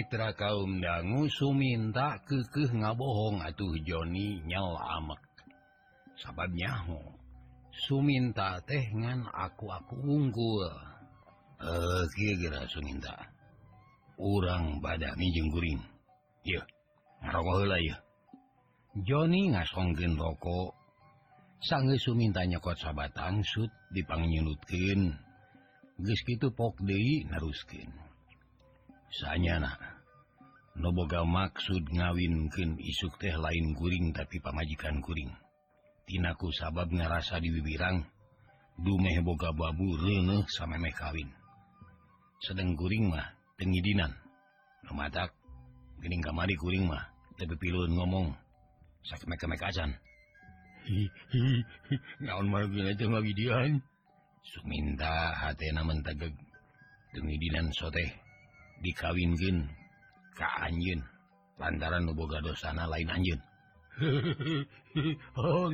Mitra kaum dangu Suminta kekeh ngabohong atuh Joni nyawa amak nyaho Suminta tehngan aku aku unggul. Eh kira-kira Suminta. Urang badami jengguring Joni ngasongkeun rokok. Sangge Suminta nyokot sabatang sud dipangnyiutkin ge gitu pok deui naruskin sanyana noboga maksud ngawinken isuk teh lain guring tapi pamajikan kuring tinaku sabab ngerasa dibibirang dumeh boga babu rene sama meh kawin. Sedang guring mah tengidinan nomatak gening kamari kuring mah tapi pilun ngomong sakit mekemek acan naon margin aja ngawidian suminta hatena mentegeg tengidinan soteh dikawinkin ka Anjin lantaran nuboga dosana lain Anjin oh,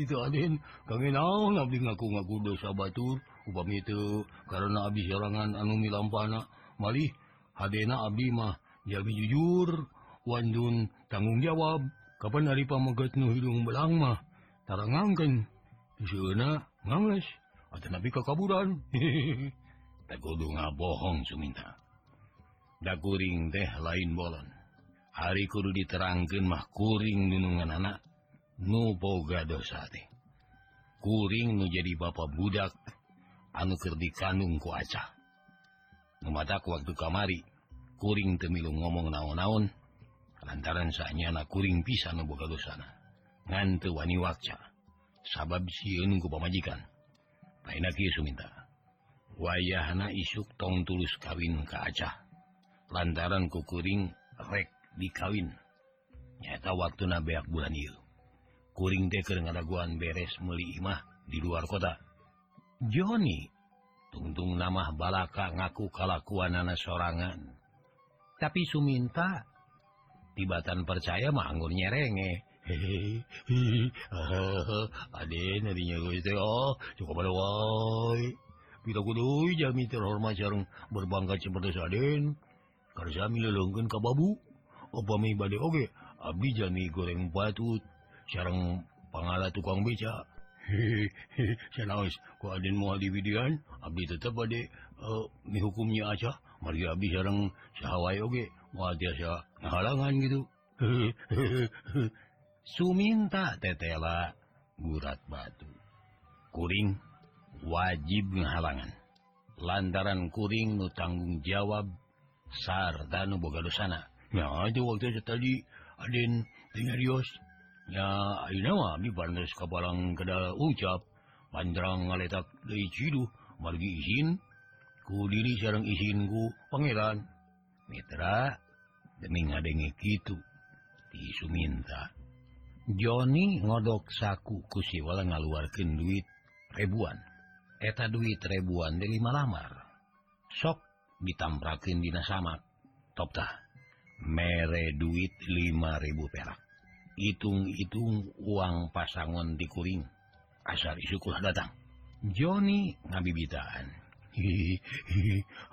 ngaku-ngaku dosa Batur. Upam itu karena abdi sorangan anu milampana. Malih hadena abdi mah jadi jujur Wandun tanggung jawab. Kapan hari pamagat nu hidung belang mah tara ngangken Suna ngangles atau nabi kakaburan. Tak kudu ngabohong suminta. daguring deh lain bolon. Hari kudu diterangkan mahkuring gunungan anak nuboga dosa kuring nu jadi Bapak budak anu anukir ku acah kuaca memata waktu kamari kuring temilu ngomong naon-naon lantaran sanyana kuring pisah nu boga dosana. Ngante wani wakca sabab sieun ku pamajikan. Kieu suminta. wayahna isuk tong tulus kawin ka acah lantaran kukuring rek dikawin. Nyata waktu nabeak bulan il kuring deker ngadaguan beres meuli imah di luar kota. Joni tungtung nama balaka ngaku kalakuan sorangan. Tapi Suminta tibatan percaya mah anggur nyerenge. Terhormat oh, sarung berbangga seperti Aden. Karzami lelonggen ka babu. Upami bade oge abdi jami goreng batut. Sarang pangala tukang beca. Moal dian abdi tetap bade uh, mihukumnya aja Mari abdi sarang sahawai oge biasa halangan gitu. Suminta tetela gurat batu. Kuring wajib ngahalangan lantaran kuring nu tanggung jawab sarta nuboga sana waktu tadi Adinarius e Kalang Kedala ucap Pandrang ngaletak Cidu margi izin ku diri sarang izinku Pangeran Mitra demi ngadenge gitu tisu minta Joni ngodok saku kusiwala ngaluarkan duit ribuan eta duit ribuan dari malamar sok ditamprakin Dina samat toptah mere duit 5000 perak. Hitung-itung uang pasangon dikuring asar isukulah datang. Joni ngabibitaan.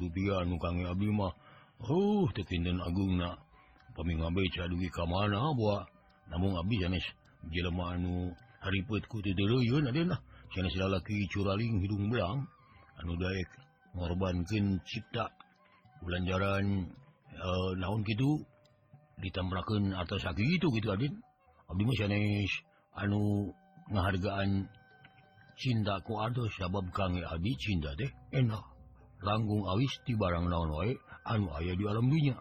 Rupiah Oh Agung pemingabeca dugi ka mana buah? Namun habis jelemanu hariputku dulu Yulah lalaki curaling hidung belang. Anu Daek ngorbankin cipta. Bulanjaran eh, naon gitu ditambraken atas sakit itu gitu mah sanes anu penghargaan cintaku aduh sabab kangge Abi cinta deh. Enak. Langgung awis di barang naon wae anu ayah di alam dunia.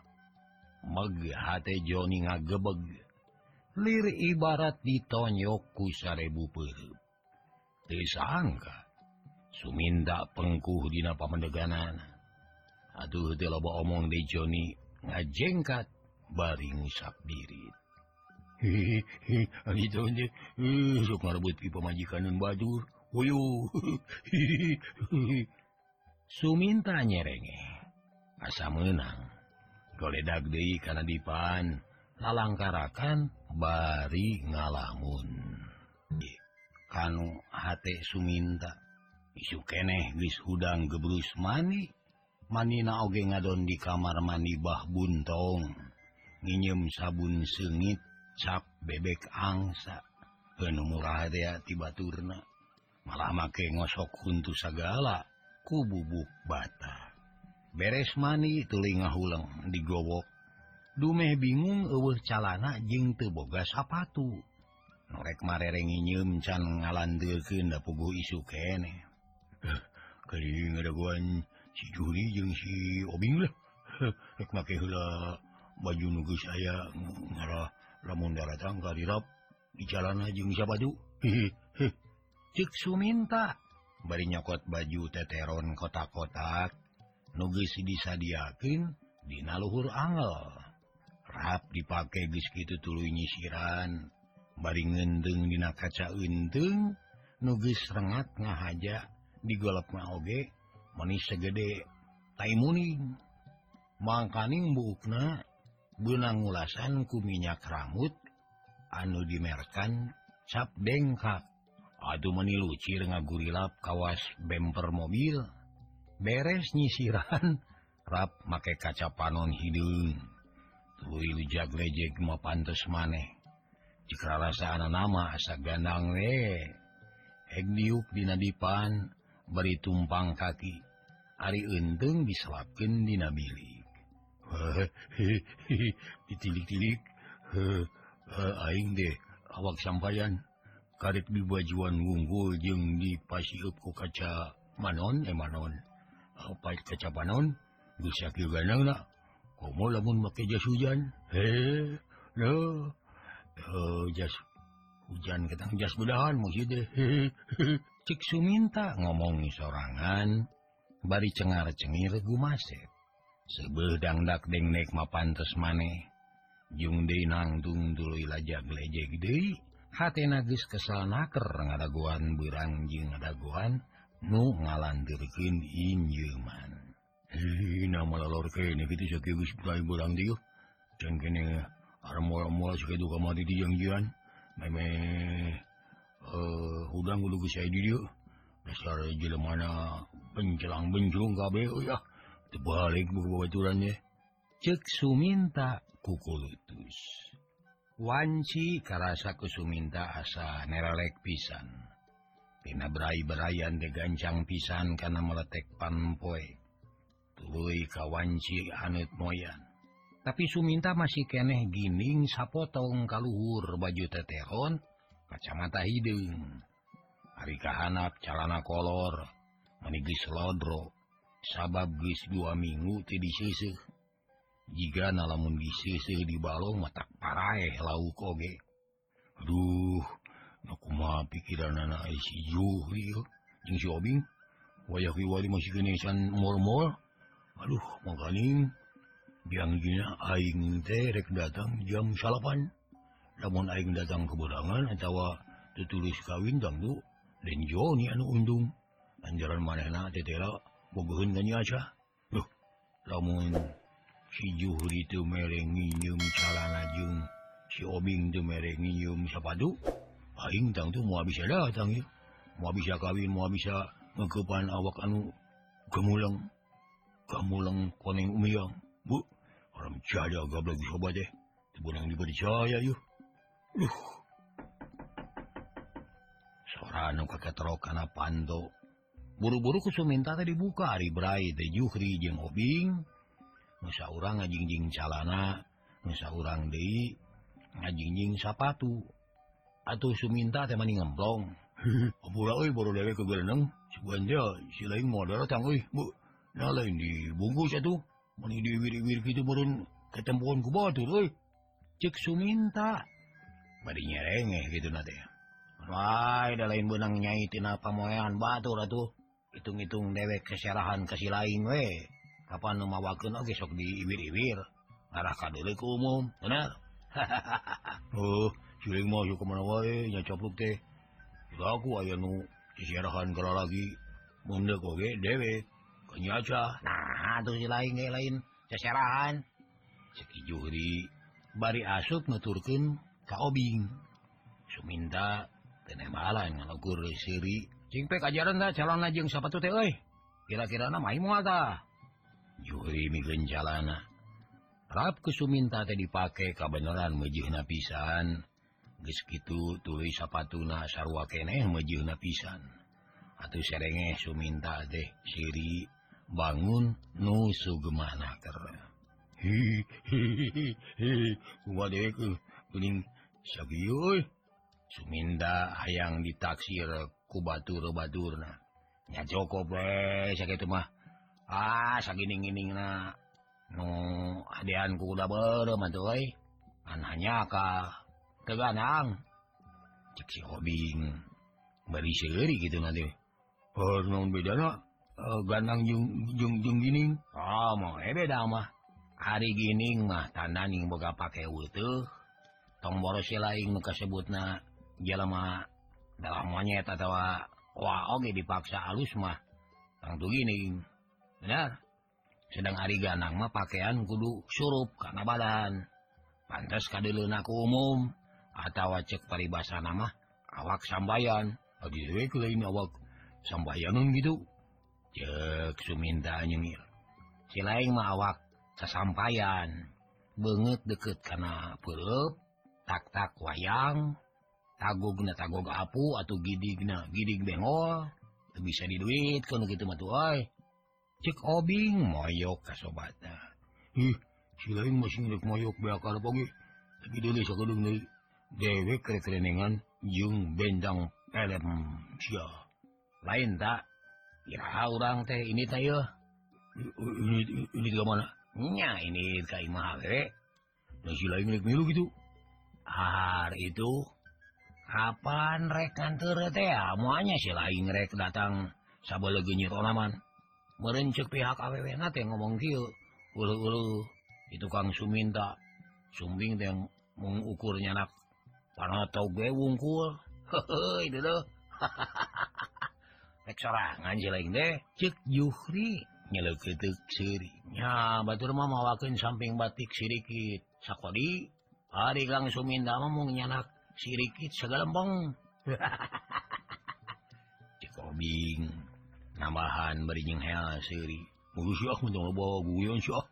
Mag hati Joni ngagebeg lir ibarat ditonyokku sarebu perut sangka Suminda pengkuh dina pamendeganan Aduh di loba omong de Joni. Ngajengkat baring sak diri sok ngarebut pi pemajikanan badur Uyuh Suminta nyerenge. Asa menang. Goledak deui kana dipan. Lalangkarakan bari ngalamun. kanu hate Suminta. Isu keneh wis hudang gebrus mani. Manina oge ngadon di kamar mandi bah buntong nginyem sabun sengit cap bebek angsa. Penuh murah hati baturna. Malah make ngosok huntu segala ku bubuk bata. Beres mani telinga hulang digowok dumeh bingung eueuh calana jeung teu boga sapatu. norek marereng nyimcan ngalandirkeun da pugu isu kene. Eh, Kali ngadaguan si Juri jeung si Obing lah. Eh, Rek make heula baju nugu saya ngarah lamun daratang karirap di jalan jeung siapa tuh? Cik Suminta bari nyokot baju teteron kotak-kotak nugis disadiakin dina luhur angel. Rap dipake geus kitu tuluy nyisiran baring ngendeng dina kaca untung nugis rengat ngahaja digolep oge manis segede taimuning mangkaning bukna benang ulasan ku minyak rambut anu dimerkan cap dengkak. Aduh meni lucir ngagurilap kawas bemper mobil. Beres nyisiran rap make kaca panon hidung. Tuh jaglejek mau pantes maneh. rasa nama asa gandang we. Hegniuk dina dipan beri tumpang kaki. Ari Enteng diselapkan di Nabilik. Ditilik-tilik. Aing deh awak sampayan. karet bibajuan wunggul jeung dipasiupku kaca Manon eh manon. Apa kaca Manon bisa ganang lamun make jas hujan. He no. jas hujan ketang jas budahan musih deh cik Suminta ngomongi sorangan. Bari cengar cengir gumasep sebedang dangdak dengnek mapantes maneh. Jung de nangtung dulu laja gelejek de hati nagis kesal naker ngadaguan berang jeung ngadaguan. Nu ngalantirkin injuman Hei, nama lalor kene gitu sakit berang diuk. Cengkene kehidupan hudang saya mana pencelang bencung KBU ya. Terbalik baturannya cek Suminta. Kukulutus Wanci karasa ke Suminta asa neralek pisan. Tina berai berayan degancang pisan karena meletek panpoe tulu kawanci anut moyan. tapi Suminta masih keneh gining sapotong kalluhur baju tetehon kacamata hidung. Hari kehanap calana kolor menigis lodro sabab guys dua minggu ti sisih jika nalamun disisih di balong matak paraeh lau koge. Aduh aku mah pikiran anak si Juhri si Obing wayah wali masih kenesan mor-mor aduh maganing yangjina aing derek datang jam salapan. Namun aing datang keberangan atautawa tertulis kawin dangdu dan Joni anu undung. Anjaran manehna tetela bogohun ganya aja. Duh, lamun si Juhri itu mereng nyum calana jung si Obing itu mereng nyum sapadu aing tang tuh mau bisa datang ya. Mau bisa kawin mau bisa ngekepan awak anu kemulang kemulang koneng umiyang orang eh? cahaya goblok coba deh tebunang juga dicaya yuk Duh. Sorano kakek kana panto. Buru-buru kusuminta tadi buka hari berai teh juhri jeng obing. Nusa orang ngajingjing calana. Nusa orang dei ngajingjing sapatu. Atuh suminta teh mani ngemplong. Apura oi baru dewe ke geleneng. Sebuan dia si lain modal tang oi bu. Nah lain dibungkus atuh. gitu minta. Bari nyerengeh gitu lain benangnyain tina pamoean batu atuh. hitung-hitung dewek keserahan kasih lain we. Kapan mauwakun oke sok diwir-iwir arah ka dulu ke umum bener oh mau nyacopluk teh. Aku aya nu keserahan kalau lagi. Mundek oge dewek. Kenyaca nah aduh lain-lain ceseraan Juhri bari asup nuturkeun ka obing. Suminta tenebalan ngalagur siri. Cingpek ajaran dah calon lajeng siapa tuh teh euy? Kira-kira nama imu ada juri migen jalana. Rap ke Suminta teh dipake kabeneran mejihna pisan. Geus kitu tuluy sapatuna sarua keneh mejihna pisan. Atuh serenge Suminta teh siri. bangun nu sugemana ker hi hi hi hi kumaha dewe ke euy suminda hayang ditaksir ku batur-baturna nya cukup we sakitu mah ah sagining-giningna nu adean ku udah berem atuh euy an ka teganang cek si hobing bari seuri gitu nanti oh naon uh, ganang Junggining oh, mah hari Gining mah tandaning boga pakai utuh tong si lain kasebut na jalama dalam monyet atau wah oge dipaksa halus mah tangtu Gining benar sedang hari ganang mah pakaian kudu surup karena badan pantas kadelunaku umum atau cek paribasa nama awak sambayan awak sambayanun gitu Sumindaing mawak kesampaian banget deket karena perut taktak wayang tagogna tagog apu atau gidigna gidig bengol bisa diduit kan gitu mah oi. Cek obing moyok kasobata ih si lain masih ngelek moyok bakal pagi. Tapi dulu sakadung deui dewek kerenengan jung bendang pelem sia. Lain tak? ya orang teh ini teh mananya ini lain gitu. Hari itu kapan rek nganter teh? Ya muanya si lain rek datang sabal legenyi onaman merencek pihak aww teh ngomong kieu ulu-ulu itu Kang Suminta sumbing teh mengukurnya anak panatau gue wungkul. Hehe itu tuh hahaha sorangan si lain deh. Cek juhri nyeleketek siri nya batur mah mawakeun samping batik sirikit. Sakodi hari kang suminta mah mau nyanak sirikit segalempong cikobing nambahan berijing hea siri Mulu sih ah mentong bawa guyon sih ah.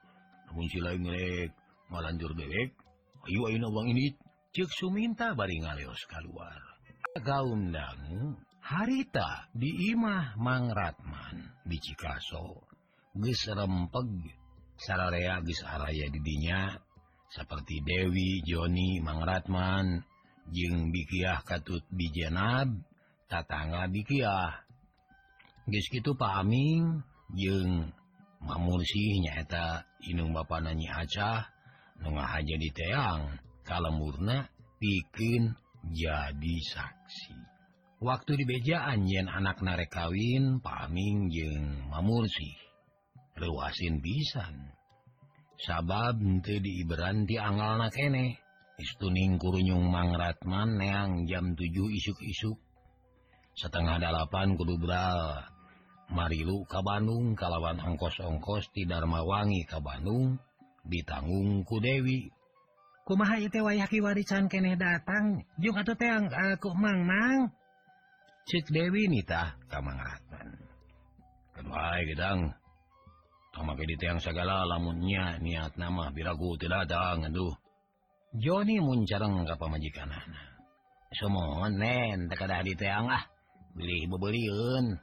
Namun si lain ngelek malanjur dewek ayo ayo nabang ini. Cek suminta bari ngaleos keluar gaun dangu harita dimah Mangratman di Cikaso gesrempeg sararea gesaraya didinya seperti Dewi Joni Mangratman jeng Bikiah Katut Bijenab tatanga Bikiah kitu gitu Amin jeung mamulsih nyaeta Inung Bapak nanyi Acah Nunga aja di teang kalemurna bikin jadi saksi. waktu dibejaan yen anak narek kawin paming jeung mamursi. Lewasin pisan. Sabab ente diiberan dianggal na kene. Istuning kurunyung mangratman neang jam 7 isuk-isuk. Setengah delapan kudu beral. Marilu ka Bandung kalawan ongkos-ongkos ti Darmawangi ka Bandung ditanggung ku Dewi. Kumaha itu wayah warisan kene datang? Juga tuh teang aku eh, mang mang Cik Dewi nitah kamangatan gedang yang segala lamunnya niat nama biragu tidak datang aduh Joni muncarang ke pemajikan anak semua nen tak ada di teang ah. Beli bebeliun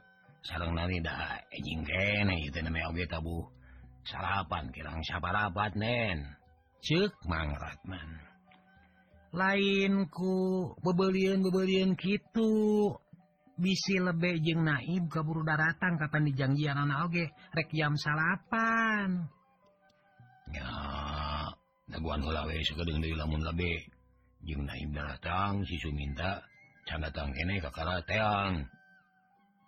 sarang nari dah ejing kene itu namanya oge tabu. Sarapan kirang saparapat nen. Cek mang Ratman lainku bebelian bebelian gitu. bisi lebih jeng naib kaburu daratang kapan dijanjian anak oge rek jam salapan. Ya daguan heula we sakeudeung deui lamun lebih jeung naib datang si Suminta can datang kene ka karateang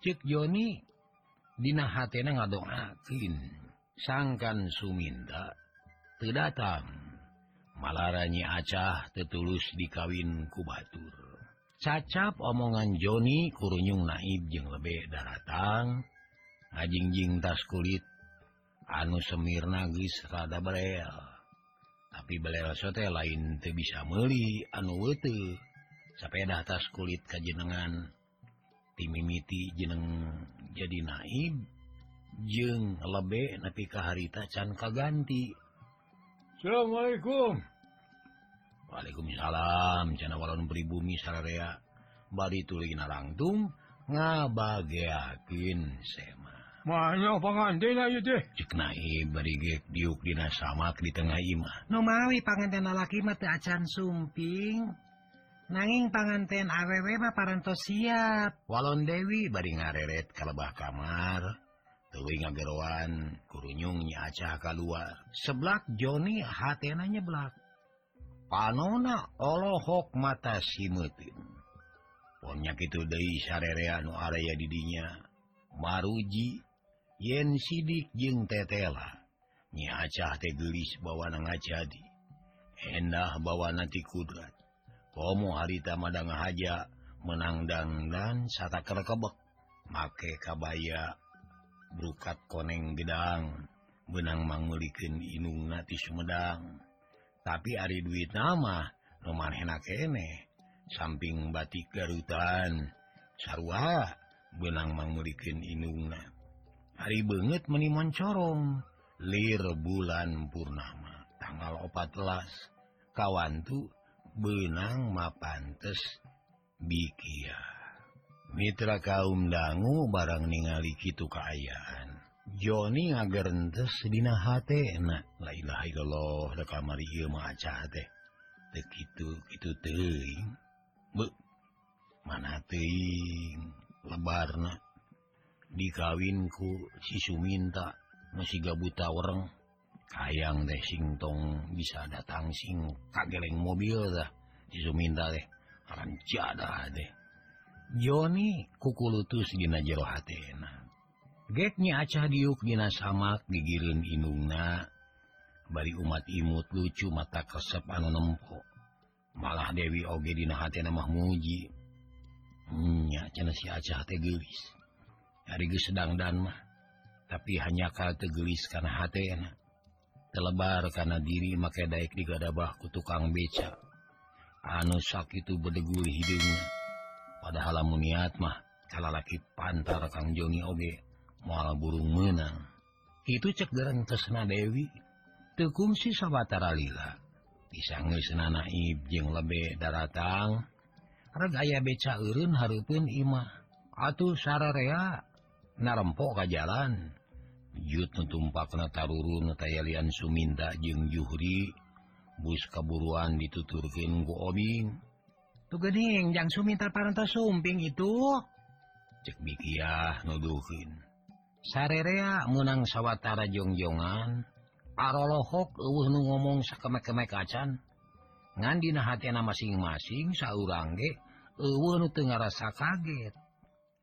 cik Joni dina hatena ngadoakeun. Sangkan Suminta teu datang. Malaranya acah tetulus dikawin ku batur. Cacap omongan Joni kurunyung naib jeung lebih daratang. Ngajingjing tas kulit. Anu semir nagis rada berel. Tapi bel sote lain tuh bisa meli anu wete sapeda tas kulit kajenengan timimiti jeneng jadi naib. Jeng lebih napi kaharita can kaganti Assalamualaikum. Waalaikumsalam. Channel walon pribumi sararea Bali tuli narangtum Ngabageakin sema diuk dina samak di tengah Imah Nomawi panganten lalaki mata acan sumping. Nanging panganten awewe mah paranto siap. Walon Dewi bari ngareret kalebah kamar. Tuwi ngageroan kurunyungnya acah keluar seblak Joni hatena nyeblak. panona olohok mata simutinnya gitu dari sarereanu area didinya maruji yen sidik jeung tetela. Nyiacah tegelis bawana ngajadi endah bawa nanti kudrat. Komo harita madang haja menangdang dan sata kerekebek. Make kabaya brukat koneng gedang benang mangulikin inung nati Sumedang. tapi Ari duit nama rumah enak ene samping batik Garutan sarwa benang memurikin inungna. Hari banget menimon corong lir bulan purnama tanggal 14 kawantu benang mapantes bikia. Mitra kaum dangu barang ningali kitu keayaan Joni ngagarentesdinahati enak lailahaiallah kamari teh begitu itu teing mana teing lebarna dikawinku sisu minta masih gabuta orang kayang deh singtong bisa datang sing kageleng mobil dah sisu minta deh aran jadah deh Joni kukulutus dina jero hatena getnya acah diuk dina samak digirin inungna. Bari umat imut lucu mata kesep anu nempo. Malah Dewi oge dina hati mah muji. Nya cina si acah tegelis hari ge sedang dan mah. Tapi hanya kal tegelis karena hati enak telebar karena diri make daik digadabah ku tukang beca. Anu sakitu itu bedegul hidungnya padahal lamun niat mah kalalaki pantar kang Joni oge. mual burung menang itu cek dereng kesna Dewi. Tekumsi sabatara lila. Disange senana jeung lebe daratang. Regaya beca eureun Harpun Imah atuh sararea narempok ka jalan. Jut nutumpakna tarurun tayalian Suminta jeung Juhri. Bus kaburuan dituturkin ku Obing. Tu gening jang Suminta parantos sumping itu. Cek bikiah nuduhin sarerea menang sawwatara jongjongan arolohok uh nu ngomong sakemek-kemek kacan ngandina hatna masing-masing saurang ge eueuh nu teu rasa kaget.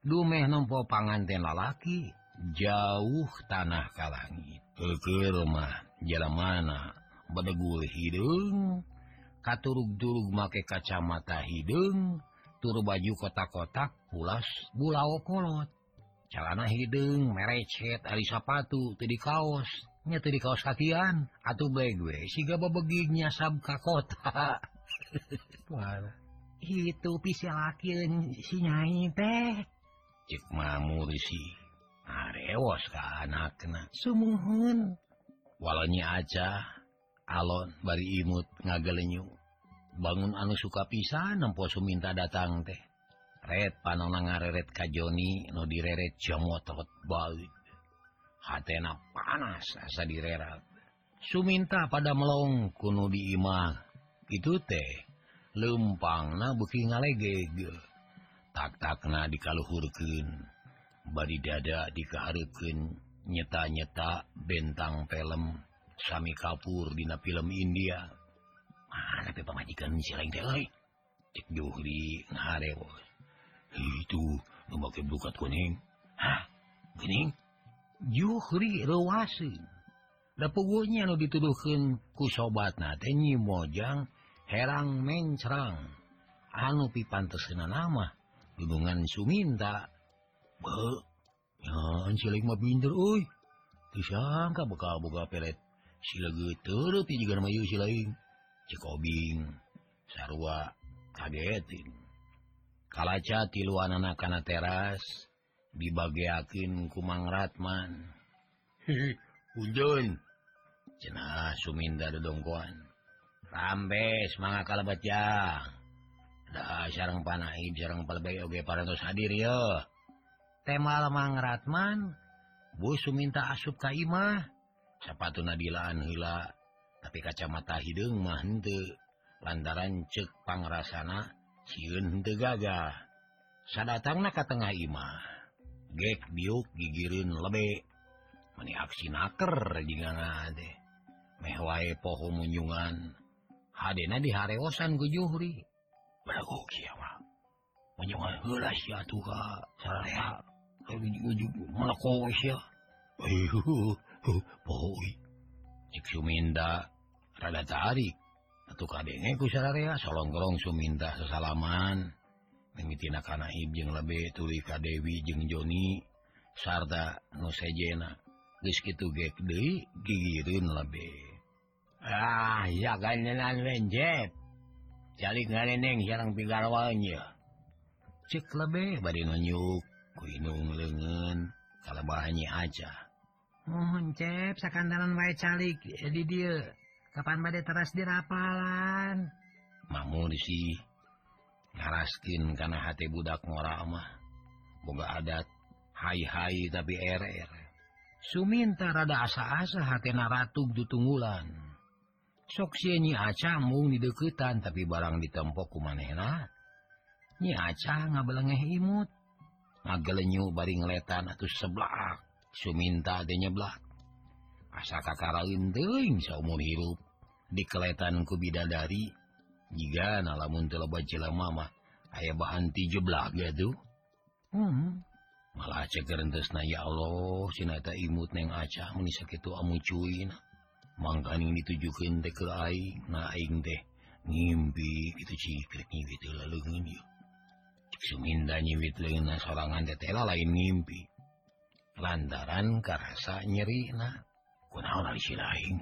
Dumeh nempo panganten lalaki jauh tanah kalangi kekir rumah Jeremana bedegul hidung. Katurug-durug make kacamata hidung tur baju kotak-kotak pulas bulao kolot celana hidung merecet ari sapatu tadi teu tadi kaos kakian atuh begue si gaba begignya sab ka kota. Itu pisah lakin si nyai teh. Cek mamur si arewos ah, ka anak sumuhun. Walanya aja alon bari imut ngagelenyu. Bangun anu suka pisah nempo suminta datang teh. Red panang ngareret ka Joni nu direret ciomotot balik. Hatena panas asa direrat. Suminta pada melong kuno di imah. Itu teh lempang na beki ngalegeg. Tak-takna dikaluhurkeun. Badi dada dikaharukeun nyeta-nyeta bentang film Sami Kapur dina film India. Mana pe pamajikan si lain teh euy? Cek Juhri ngarewe. itu nu make bukat kuning. Hah? Kuning? Juhri rewasin. da puguhnya anu dituduhkeun ku sobatna teh Nyi Mojang herang mencrang. Anu pipantesna nama hubungan Suminta be ya cilik mah pinter euy. Disangka bakal boga pelet. Sila geuteur ti jiga nama yu si lain. Cek sarua kagetin. kalaca tiluan anak-kana teras dibagiakin kumang Ratman. Uun cenah Suminda dongkoan. Rampes manga kalabat ya dah sarang panai jarang palbe oge parantos hadir yo. Tema Mang Ratman Bu Suminta asup ka imah. Sapatu nadilaan hila tapi kacamata hidung mah henteu. Lantaran cek pangrasana Ciun teu gagah. Sadatangna ka tengah imah. Gek biuk gigireun lebe. Mani aksi naker jingana teh. Meh wae poho munyungan. Hadena dihareosan ku Juhri. Bago kieu mah. Munyungan heula sia atuh ka saraya. Hayu diujug malako sia. Ayuh, poho. Cik Suminda rada tarik Eh, Songkrong ah, Suminta sesalaman. Kanahib lebih tulika Dewi jeung Joni sarta nusejena gitu gigireun lebih ah ya ganjenan lenjet. Cari ngareneng jarang pigarwanya cek lebih bari nunjuk kuinung lengan kalabahannya aja. Mohon cep sakantaran wae calik eh, di dia. Kapan badai teras dirapalan Mamu sih ngaraskin karena hati budak ngoramah boga adat hai-hai tapi RR Suminta rada asa-asa hati naratu ditunggulan soksi nyi acamung di deketan tapi barang ditempok ku manehna nyi aca ngabelengeh imut. Ngagelenyu bari ngeletan atau seblak. Suminta de nyeblak. asa kakarain teuing saumur hirup dikeletan ku bidadari. Jika nalamun teu loba jelema mah aya bahan ti jeblak gitu hmm. malah ceker entesna ya Allah sinata imut neng acah mun sakitu amu cuina mangkaning ditujukeun teh ke aing na aing teh ngimpi kitu gitu ngimpi gitu lalu gini Suminda nyiwit leuna sorangan teh lain ngimpi. Lantaran karasa nyeri nah si lain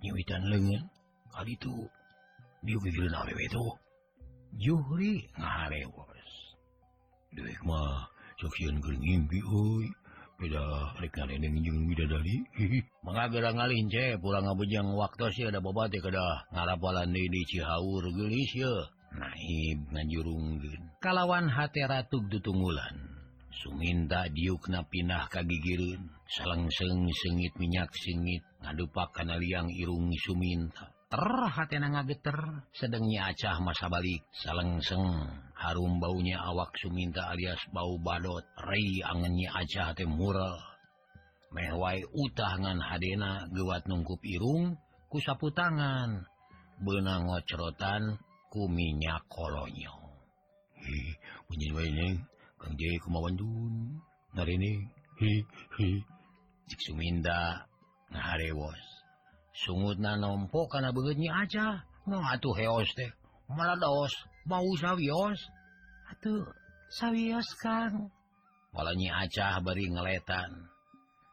nyiwitan lengan kali itu diukil na itu juhri ngarewas Dewi mah saksian gering ngimpi oi Beda rek ngareneng jeung bidadari Mangga gara ngalin ce pulang ngabejang waktu sih ada babate kada ngarapalan deui di Cihaur geulis ye Naib ngajurungkeun kalawan hate ratug tutunggulan Suminda diukna pinah kagigirun selengseng sengit minyak sengit ngadupakan liang irungi Suminta. Ter hatena ngageter sedengnya acah masa balik selengseng harum baunya awak Suminta alias bau badot Rei angennya acah tem mural mewai utangan Hadena gewat nungkup irung kusapu tangan benang ngocrotan, ku minyak kolonyo Hi, J kemauwanun Suminda ngaharewos sungut na nompo karena begitnya aja no, atuh heos teh malaos mau sawios atuh sawios Kang. Walaunya acah bari ngeletan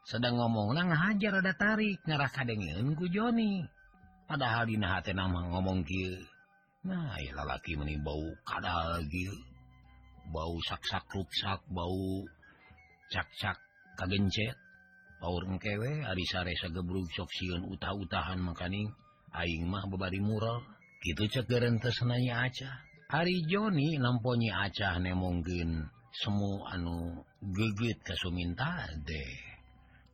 sedang ngomong na ngahajar ada tarik ngarah kadengin ku Joni. Padahal dina hati nama ngomong kieu. Nah ya lalaki menimbau kadal gil bau saksak ruksak bau cakcak kagencet. Powerkewe ari sare sagebruk soksiun uta-utahan makaning aing mah bebari mural. Gitu cegerentes nanya aca hari Joni namponyi acah nemonggen semu anu geget ke Suminta deh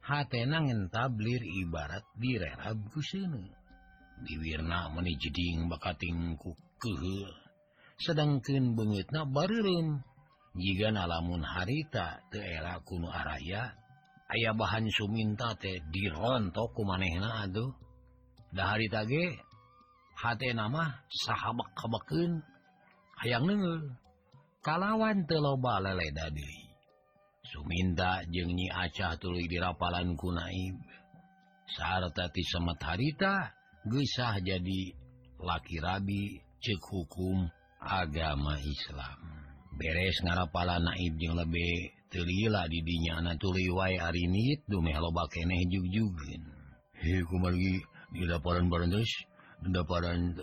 hatenangen tablir ibarat direrab kusene diwirna meni jeding bakating ku sedangkan banget na barem jika nalamun harita teela kuno Araya aya bahan Suminta teh dirontoku manehna aduh. Dah hari tage H nama sahabat kebaken hayang nengel kalawan teloba lele dadi Suminta jeung nyi acah tulu di rapalan kunaib sartati semet harita gesah jadi laki rabi cek hukum. agama Islam. Beres ngarapala naib yang lebih terila didinya anak tuliwai hari ini dumeh loba keneh jugjugin. Hei kumargi di laporan barang terus daparan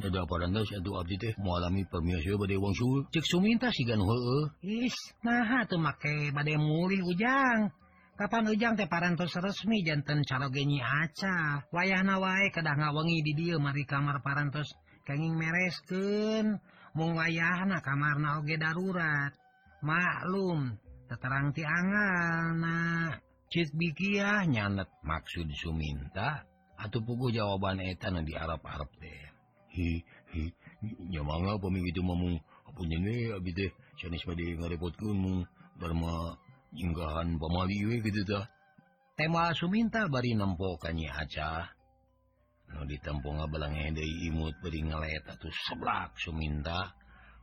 daparan terus itu abdi teh mengalami permiasa badai wong sul cek suminta si gan hee is nah tuh make badai mulih ujang. Kapan ujang teh parantos resmi jantan calo genyi aca. Wayah nawae kedah ngawengi di dia mari kamar parantos. kenging meresken mung wayahna kamar oge darurat. Maklum teterang tiangan bikiah nyanet maksud Suminta. Atau pugu jawaban etan di Arab Arab teh. Hi hi nyamanga pemik itu mau punya ngerepotmu Dharma jinggahan pemali gitu dah tema Suminta bari nempokannya aja ditempo belang imut beringalet atuh seblak Suminta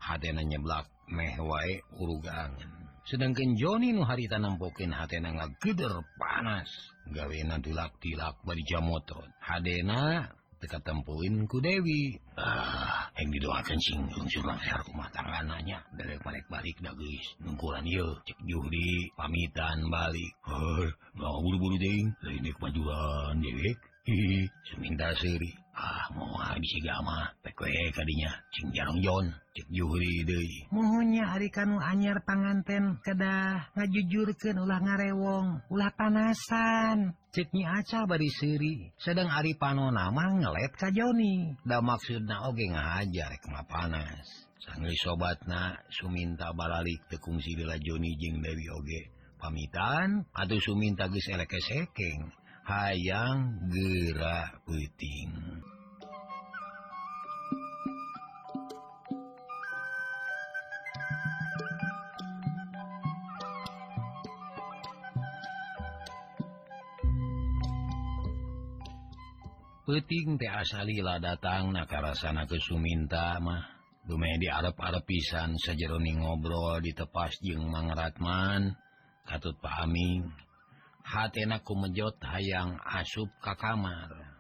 hatena nyeblak meh wae urugangan sedangkan Joni nu harita nampokin hatena ngageder panas. Gawena dilak tilak bari jamotron. hadena teka tempuin ku Dewi. Ah yang didoakan sing surang langsar rumah tanganannya dari balik balik dah guys nungkulan iya. cek juhri pamitan balik. Hei nggak buru-buru ding. Lainnya majuan dewek seminta seri ah mau habisgama tadinya Jarong John. Mohonnya hari kanu anyar panganten kedah ngajujurkan ulah ngarewong ulah panasan. Ceknya aca bari seri sedang Ari pano nama ngelet ka Joni nda maksud na oge mah panas. Sangli sobat na Suminta balalik tekung dela Joni jeung Dewi Oge. Pamitan atau Suminta guys elekekeng hayang gerak puting. Peting teh asalila datang nakarasana ke Suminta mah. Lumayan di Arab-arab pisan sajeroning ngobrol di tepas jeung Mang Ratman. Katut pahaming Hatena mejot hayang asup ka kamar.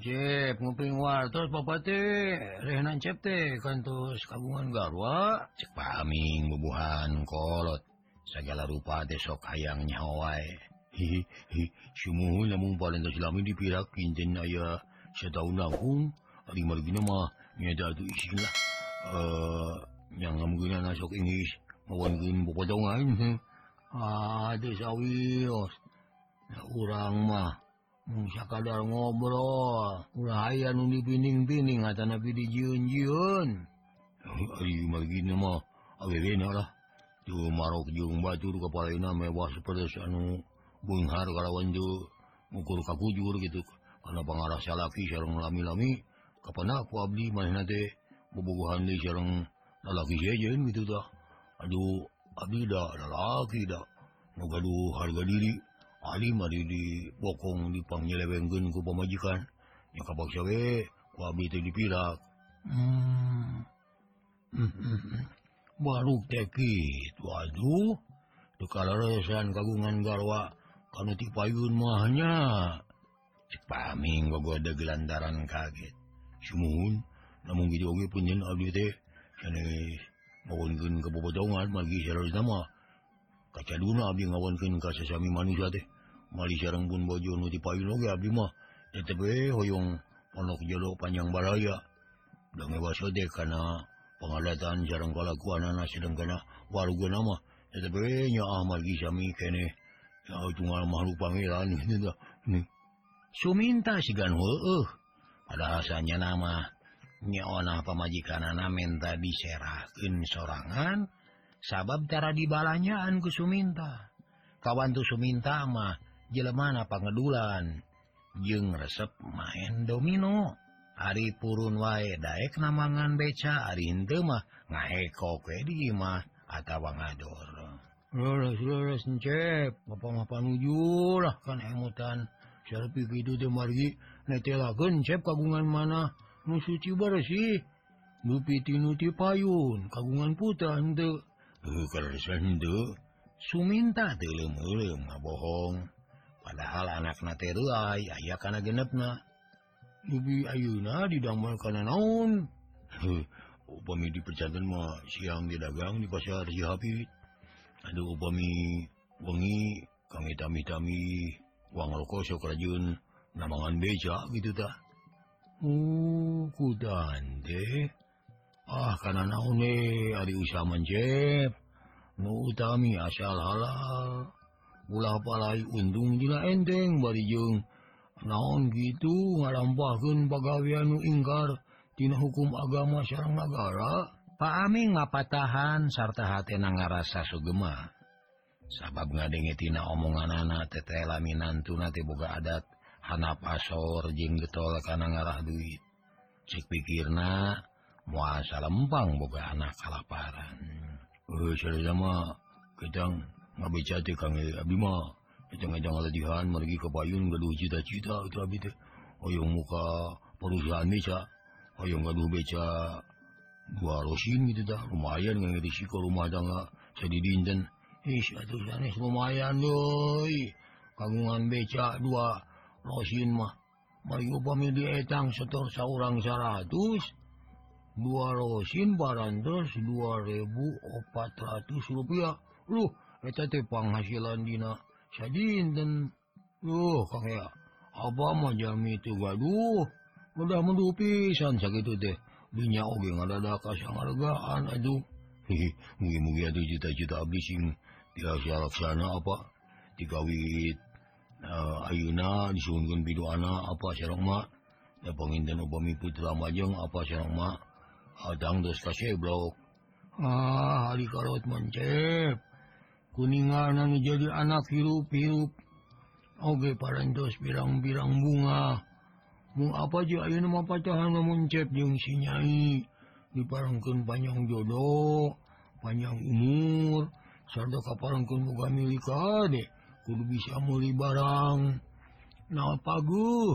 Jep nguping wartos papate Rehnan cepte kantos kagungan garwa. Cek paming bubuhan kolot. Segala rupa desok hayang nyawai Hihihi Sumuhun namun paling terselami dipirak Kinten aya setahun lahung ari margina mah nyada tu isin lah. Eh Yang kemungkinan nasok Inggris Mawankin bukadongan ah, sawios urang mah Musa kadar ngobrol. Aya nu dibining-bining kata nabi dijiun-jiun. Marokjung batur kepala mewah seperti anu Bunghar kalawan ukur kakujur gitu. Karena pengarah salaki sarang lami-lami kapan aku abdi mana teh bobogohan di sarang lalaki sejen gitu dah. Aduh abdi dah lalaki dah. Mau gaduh harga diri. Ali bokong dipanggilwenggenku pemajikan dipirak hmm. hmm, hmm, baru teki tu kalaresan kagungan garwa kana ti payun mahnya paming ada gelantaran kaget sumuhun namun videoge punjen bobotongan magi sareng nama kaca duna ngawonkeun ka sami manusia teh Malaysiarang Bun Bojo nu Abmah hoyong Pondok Jodo Panjang Baraya dan wasode karena pengalatan jarang kalakuan anak sedang karena warga nama. TTPnya Ahmad Gisami kene. Ya tunggal makhluk pangeran gitu nih Suminta si gan uh. pada asalnya nama. Nyaona pemajikan anak diserahkeun sorangan. Sabab cara dibalanyaan ku Suminta. Kawan tuh Suminta mah jelemana pangedulan jeng resep main domino. Ari purun wae daek namangan beca Ari Hindemah ngaeko ke dimah atawa ngador lurus lurus encep apa-apa nuju lah kan emutan. Serpi gitu demargi Netelakeun cep kagungan mana? Nu suci bersih Nupiti nuti payun kagungan putra henteu. Heuh kersen henteu. Suminta teu leum-leum ngabohong. padahal anak nateruai aya karena genepna. Lebih ayuna didamel karena naon? Upami di pecantan mah siang di dagang di pasar si Cihapit aduh upami wengi kang hitam-hitami uang rokok sok rajun namangan beca gitu ta. Uh kudan deh ah karena naon nih hari usaha mencep nu utami asal halal. Ulah palai untung jila enteng barijeng naon gitu nu ingkar dina hukum agama sareng negara. Aming ngapatahan sarta hatena ngarasa sugema. Sabab ngadengetina omongan anak tete laminan tunati boga adat hanap asor jeung getol kana ngarah duit. Cek pikirna muasa lempang boga anak kalaparan. Eh, uh, sama gedang ngabeca teh kang abdi mah kita ngajang ladihan mergi ke payun gaduh cita-cita itu abdi teh hoyong muka perusahaan beca hoyong gaduh beca dua rosin gitu dah lumayan nggak risiko rumah tangga jadi dinten Ish, atuh sanes lumayan doi. Kagungan beca dua rosin mah. Mari upami dietang setor saurang saratus dua rosin barantos dua ribu opat ratus rupiah. Lu penghasilan Dina dan apa mah Jami itu waduh udah mendu pisan teh deh dinya Oge ada kasanggaan aduh Mugi-mugi atuh cita-cita abdi sing tiasa laksana apa dikawit uh, Ayuna disungun bidu anak apa sermak ya penginten upami putra majeng apa sermak adang dos kasih ah hari karot mencep kuningan anu jadi anak hirup-hirup. Oge parantos birang-birang bunga. Mau apa aja ayo nama pacahan muncep jeung si nyai. Diparangkeun panjang jodoh panjang umur. Sarta kaparengkeun boga milik ade kudu bisa muli barang. Nah paguh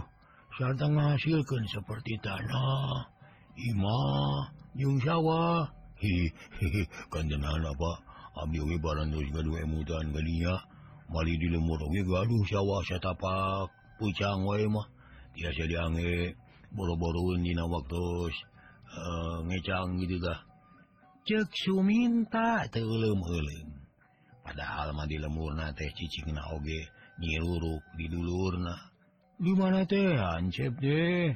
sarta ngahasilkeun seperti tanah imah jeung sawah. Hi hi, hi kanjenana ambil barang mutan gadinya mali di lemur gaduh sawah saya tapak pucang wa mah biasa diange boro-boroun dina waktu uh, ngecang gitu dah cek suminta teulem eulem padahal mah di lemur na teh cicing na oge nyiruruk di dulurna di mana teh ancep deh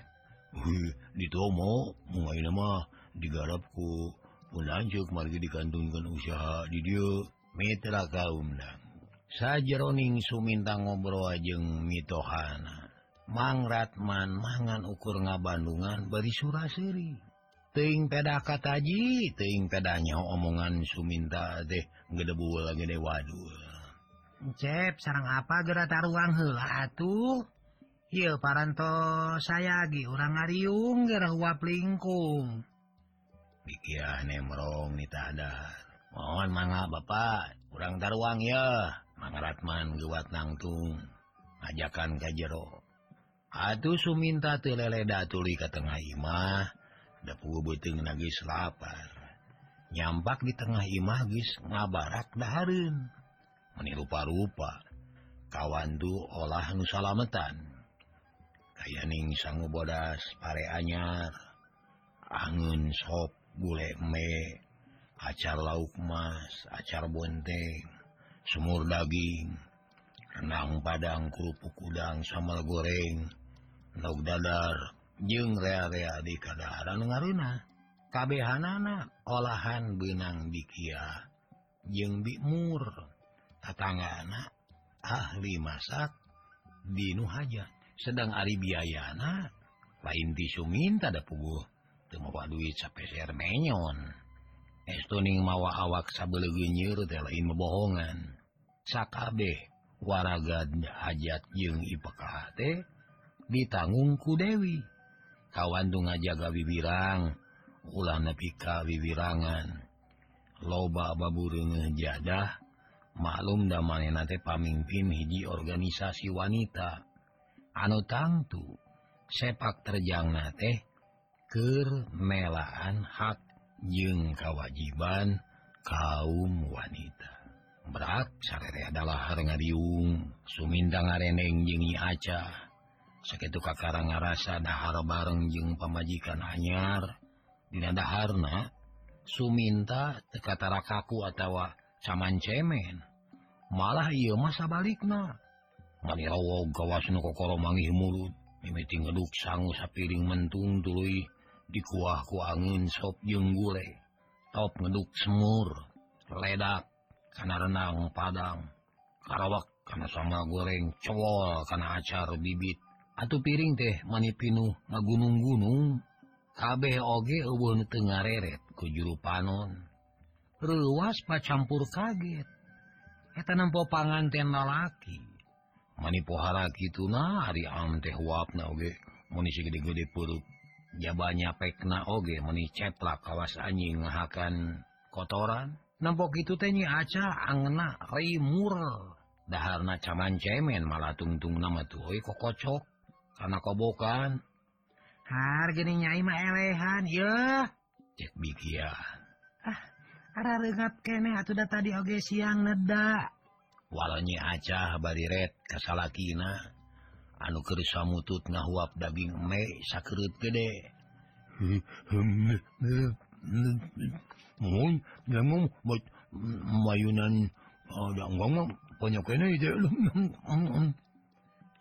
di tomo mungai nama digarap ku punjuk margi dikantungkan usaha judul Mitra kaumna sajajroning Suminta ngobrol ajeng mitohana mangratman mangan ukur ngabandungan beri suraseri teing peda kataji teing pedanya omongan Suminta deh gedebu gede wadul cep sarang apa gerata taruang hela atuh? Iya paranto sayagi orang ngariung gerah uap lingkung. pikiran ah, nemrong ada mohon manga Bapak. Kurang taruang ya. Mangaratman gewat nangtung. Ajakan kajero. Aduh Suminta telele datuli ke tengah imah. Dapu beteng nagi lapar nyampak di tengah imah gis ngabarak daharin, menirupa-rupa kawandu olah nusalametan kayaning sangu bodas pare anyar. Angin sop bule me acar lauk Mas acar bonteng semur daging renang Padang kerupuk udang sambal goreng lauk dadar jeng rea-rea di keadaan ngaruna kabehhanana olahan benang bikia jeng bimur tetangga anak ahli masak Dinu hajat. Sedang Ari biayana lain tisu minta ada puguh mawa duit menyon estuning mawa awak sabnyur lain mebohongan. Sakabeh waraga hajat jeung IPKT ditangungku Dewi. Kawanndung ngajaga bibirang ulah nepika wiwirangan loba baburunge jadah maklum damanate pamimpin hiji organisasi wanita. Anu tangtu sepak terjang na teh kemelaan hak jeung kewajiban kaum wanita. Berat sare adalah ngadiung suminta ngareneng jengi aca. Sakit Kakara ngarasa dahar bareng jeung pemajikan anyar. Dinaharna Suminta tekatara kaku atau saman cemen. Malah ia masa balikna Manirawo gawas nukokoro mangih mulut. Mimiti ngeduk sangu sapiring mentung tului dikuahku angin sop jeung gule top ngeduk semur ledak karena renang Padang. Karawak karena sama goreng cowol karena acar bibit. Atau piring teh mani pinuh nga gunung-gunung kabeh oge ubun tengah reret ku juru panon. Ruas pacampur kaget. Eta nampo panganten lalaki. Mani pohara gitu na hari am teh wapna oge. Munisi gede-gede puruk jabanya pekna oge meni ceplak kawas anjing ngahakan kotoran. Nampok itu tenyi aca angena remur daharna caman cemen malah tungtung nama tuh oi kok kocok karena kobokan. Har gini nyai mah elehan ya. Cek bikian. Ah ada rengat kene atuh da tadi oge siang neda walanya aca bari red kasalakina. anu keur samutut ngahuap daging me sakit gede. Mayunan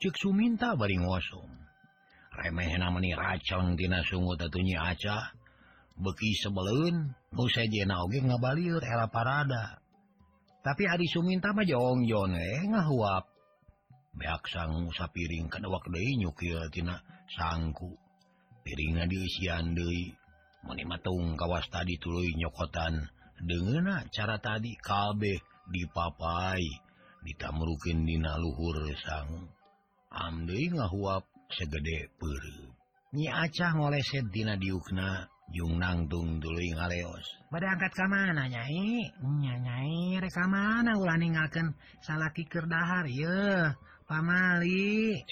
cek suminta bari ngosong. Remeh meni racon tina sungut tatunya aca. Beki sebelun usai jena oge ngabalir era parada. Tapi hari Suminta mah jongjon eh ngahuap. beak sang sa piring kan tina sangku. Piringa diisian Dei menimatung kawas tadi tulu nyokotan. Dengan cara tadi kabeh dipapai. Ditamurukin dina luhur sang. Amde ngahuap segede per nyiacah ngoleset dina diukna Jung nangtung dulu ngaleos. Pada angkat ka mana nyai? Rek reka mana ulah ninggalkeun salaki kerdahar ya pamali.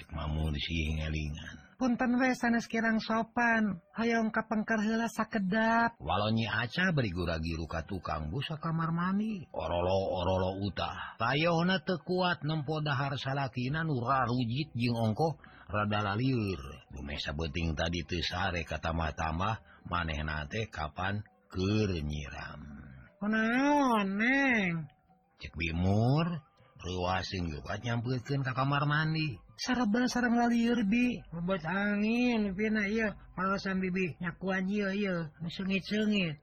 Punten we sanes kirang sopan. Hayong kapengker hela sakedap. Walonyi aca beriguragi ruka tukang busa kamar mami orolo orolo utah. Tayona tekuat nempo dahar salakina nu rujit jing ongko rada laliur dumesa beting tadi tesare katambah-tambah maneh nate kapan ker nyiram. Oh, Kunaon Neng? Cek bimur, ruasingbat nyampulkan ke kamar mandi. Saraba sarang lalieur bi. Obat angin pina iya. Palasan bibi nyakuan iya iya. Sengit-sengit.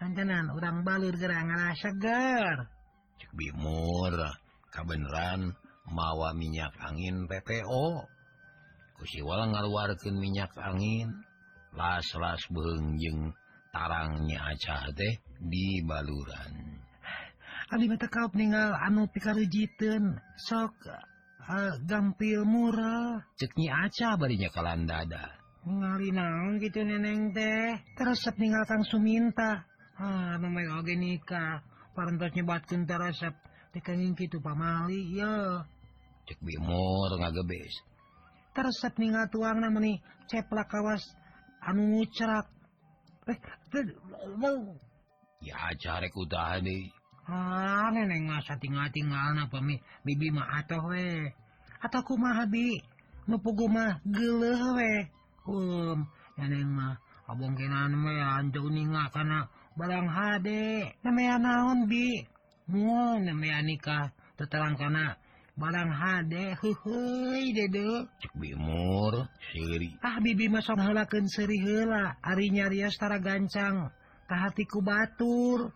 Hantenan orang balur gerang ngarasa segar cek bimur kabeneran mawa minyak angin PPO kusiwal ngaluarkan minyak angin. Las-las behengjeng tarangnya acah teh di baluran. tekap meninggal anu pikarujiten sok uh, gampil murah. Ceknyi aca barinya kalan dada ngali naon gitu neneng teh. Terus sep ninggal kang suminta. Ah namai oge nikah. Parantos nyebatkeun terasep tekenging kitu pamali ya. Cek bimur ngagebes terus sep ninggal tuang namani ceplak kawas anu ngucrak eh, ya cari kudahan deh Ah, neng masa tinggal-tinggal na pemi bibi mah atau we. Bi. Nu nupugu mah gele we. Um neneng mah abong kenan we anjo ninga kana barang hade. Namanya naon bi? Mu namanya nikah teterang kana barang hade. Huhuy dede. Cek bimur seri. Ah bibi mah sok halakeun seuri heula. Ari nyaria setara gancang. Ka hatiku batur.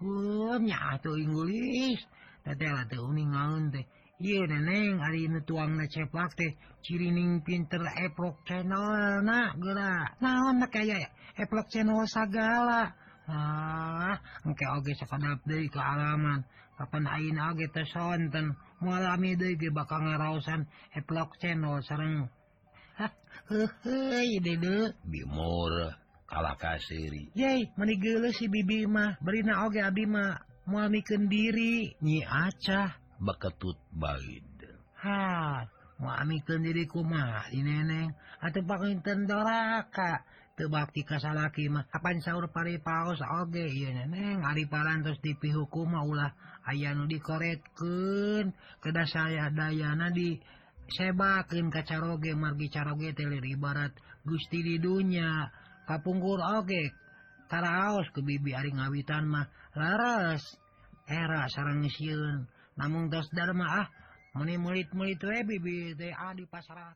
nya tuh Inggris ningaun teh Iya neneng hari ini tuang na ceplak teh cirining pinter eplok channel na gerak naon na kaya eplok channel sagala. Ah engke oge sakadap deui ke alaman. Kapan ayeuna oge teh sonten. Mualami deui ge bakal ngaraosan eplok channel sareng heuh deui deui bimur kalakasiri. Ye geuleuh si Bibimah berina oge Abimah muamiken diri nyi acah. Beketut baid. Ha muamiken diri kumah di neneng? Atau pakinten doraka. Tebakti kasalaki mah. Kapan sahur pari paos oge? Iya neneng. Ari parantos tipi hukum mah ulah. Aya nu dikoretkeun. Kada saya dayana di sebakeun ka caroge margi caroge teh ibarat Gusti di dunya. kapungkur oge Taraos ke bibi Ari ngawitan mah. Laras era sarang siun namun dos Dharma ah meni mulit mulit we bibi teh ah, di pasar